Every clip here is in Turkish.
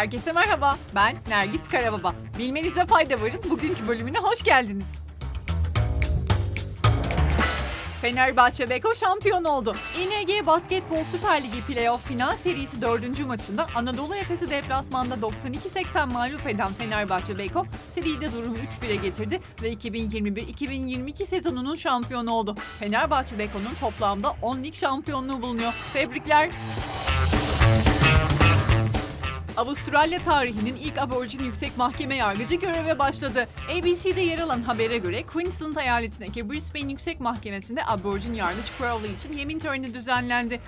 Herkese merhaba. Ben Nergis Karababa. Bilmenizde fayda varın. Bugünkü bölümüne hoş geldiniz. Fenerbahçe Beko şampiyon oldu. İNG Basketbol Süper Ligi Playoff final serisi 4. maçında Anadolu Efes'i deplasmanda 92-80 mağlup eden Fenerbahçe Beko seride durumu 3-1'e getirdi ve 2021-2022 sezonunun şampiyonu oldu. Fenerbahçe Beko'nun toplamda 10 lig şampiyonluğu bulunuyor. Tebrikler. Avustralya tarihinin ilk aborjin yüksek mahkeme yargıcı göreve başladı. ABC'de yer alan habere göre Queensland eyaletindeki Brisbane Yüksek Mahkemesi'nde aborjin yargıç Crowley için yemin töreni düzenlendi.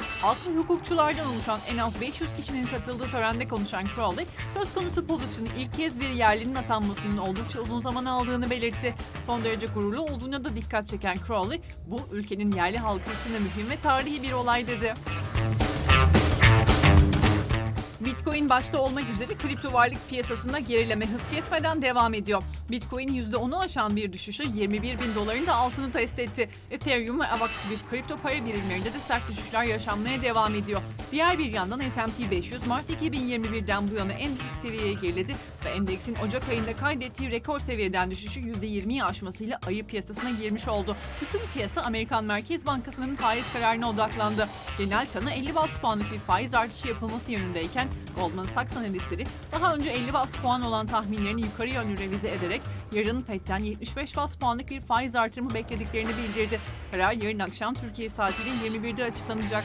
Ve hukukçulardan oluşan en az 500 kişinin katıldığı törende konuşan Crowley, söz konusu pozisyonu ilk kez bir yerlinin atanmasının oldukça uzun zaman aldığını belirtti. Son derece gururlu olduğuna da dikkat çeken Crowley, bu ülkenin yerli halkı için de mühim ve tarihi bir olay dedi. Bitcoin başta olmak üzere kripto varlık piyasasında gerileme hız kesmeden devam ediyor. Bitcoin %10'u aşan bir düşüşü 21 bin doların da altını test etti. Ethereum ve Avax gibi kripto para birimlerinde de sert düşüşler yaşanmaya devam ediyor. Diğer bir yandan S&P 500 Mart 2021'den bu yana en düşük seviyeye geriledi ve endeksin Ocak ayında kaydettiği rekor seviyeden düşüşü %20'yi aşmasıyla ayı piyasasına girmiş oldu. Bütün piyasa Amerikan Merkez Bankası'nın faiz kararına odaklandı. Genel kanı 50 bas puanlık bir faiz artışı yapılması yönündeyken Goldman Sachs analistleri daha önce 50 bas puan olan tahminlerini yukarı yönlü revize ederek yarın FED'den 75 bas puanlık bir faiz artırımı beklediklerini bildirdi. Karar yarın akşam Türkiye saatiyle 21'de açıklanacak.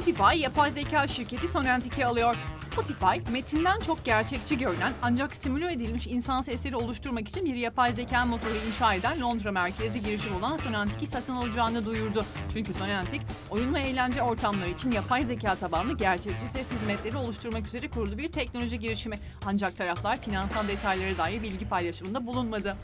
Spotify yapay zeka şirketi Sonantic'i alıyor. Spotify, metinden çok gerçekçi görünen ancak simüle edilmiş insan sesleri oluşturmak için bir yapay zeka motoru inşa eden Londra merkezi girişim olan Sonantic'i satın alacağını duyurdu. Çünkü Sonantic, oyun ve eğlence ortamları için yapay zeka tabanlı gerçekçi ses hizmetleri oluşturmak üzere kurulu bir teknoloji girişimi. Ancak taraflar finansal detaylara dair bilgi paylaşımında bulunmadı.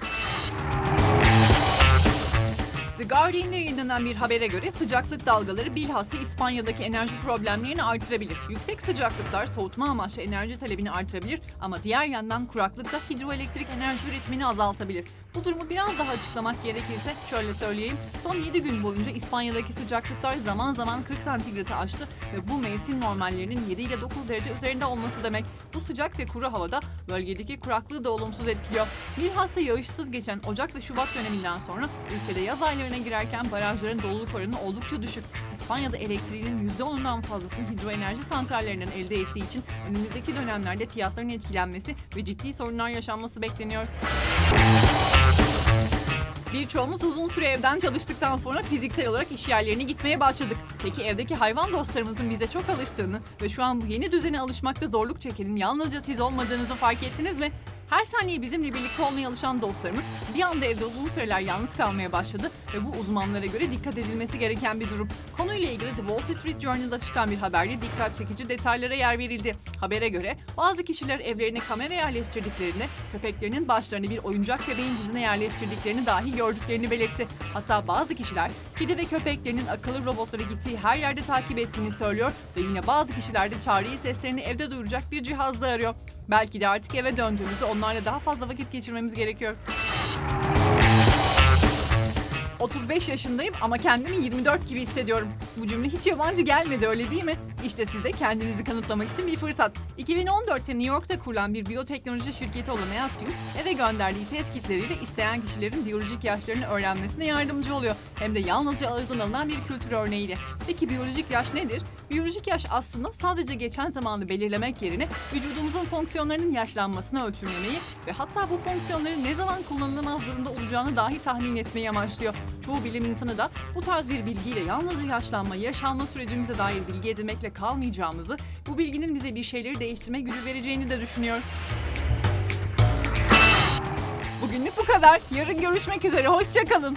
The Guardian'da yayınlanan bir habere göre sıcaklık dalgaları bilhassa İspanya'daki enerji problemlerini artırabilir. Yüksek sıcaklıklar soğutma amaçlı enerji talebini artırabilir ama diğer yandan kuraklık da hidroelektrik enerji üretimini azaltabilir. Bu durumu biraz daha açıklamak gerekirse şöyle söyleyeyim. Son 7 gün boyunca İspanya'daki sıcaklıklar zaman zaman 40 santigratı aştı ve bu mevsim normallerinin 7 ile 9 derece üzerinde olması demek. Bu sıcak ve kuru havada bölgedeki kuraklığı da olumsuz etkiliyor. Bilhassa yağışsız geçen Ocak ve Şubat döneminden sonra ülkede yaz aylarına girerken barajların doluluk oranı oldukça düşük. İspanya'da elektriğinin %10'undan fazlasını hidroenerji santrallerinden elde ettiği için önümüzdeki dönemlerde fiyatların etkilenmesi ve ciddi sorunlar yaşanması bekleniyor. Birçoğumuz uzun süre evden çalıştıktan sonra fiziksel olarak iş yerlerine gitmeye başladık. Peki evdeki hayvan dostlarımızın bize çok alıştığını ve şu an bu yeni düzene alışmakta zorluk çekenin yalnızca siz olmadığınızı fark ettiniz mi? Her saniye bizimle birlikte olmaya alışan dostlarımız bir anda evde uzun süreler yalnız kalmaya başladı ve bu uzmanlara göre dikkat edilmesi gereken bir durum. Konuyla ilgili The Wall Street Journal'da çıkan bir haberde dikkat çekici detaylara yer verildi. Habere göre bazı kişiler evlerine kamera yerleştirdiklerinde köpeklerinin başlarını bir oyuncak bebeğin dizine yerleştirdiklerini dahi gördüklerini belirtti. Hatta bazı kişiler kedi ve köpeklerinin akıllı robotları gittiği her yerde takip ettiğini söylüyor ve yine bazı kişiler de çağrıyı seslerini evde duyuracak bir cihazda arıyor. Belki de artık eve döndüğümüzde onlarla daha fazla vakit geçirmemiz gerekiyor. 35 yaşındayım ama kendimi 24 gibi hissediyorum. Bu cümle hiç yabancı gelmedi öyle değil mi? İşte size kendinizi kanıtlamak için bir fırsat. 2014'te New York'ta kurulan bir biyoteknoloji şirketi olan Easium, eve gönderdiği test kitleriyle isteyen kişilerin biyolojik yaşlarını öğrenmesine yardımcı oluyor. Hem de yalnızca ağızdan alınan bir kültür örneğiyle. Peki biyolojik yaş nedir? Biyolojik yaş aslında sadece geçen zamanı belirlemek yerine vücudumuzun fonksiyonlarının yaşlanmasını ölçümlemeyi ve hatta bu fonksiyonların ne zaman kullanılamaz durumda olacağını dahi tahmin etmeyi amaçlıyor. Çoğu bilim insanı da bu tarz bir bilgiyle yalnızca yaşlanma, yaşanma sürecimize dair bilgi edinmekle kalmayacağımızı, bu bilginin bize bir şeyleri değiştirme gücü vereceğini de düşünüyor. Bugünlük bu kadar. Yarın görüşmek üzere. Hoşçakalın.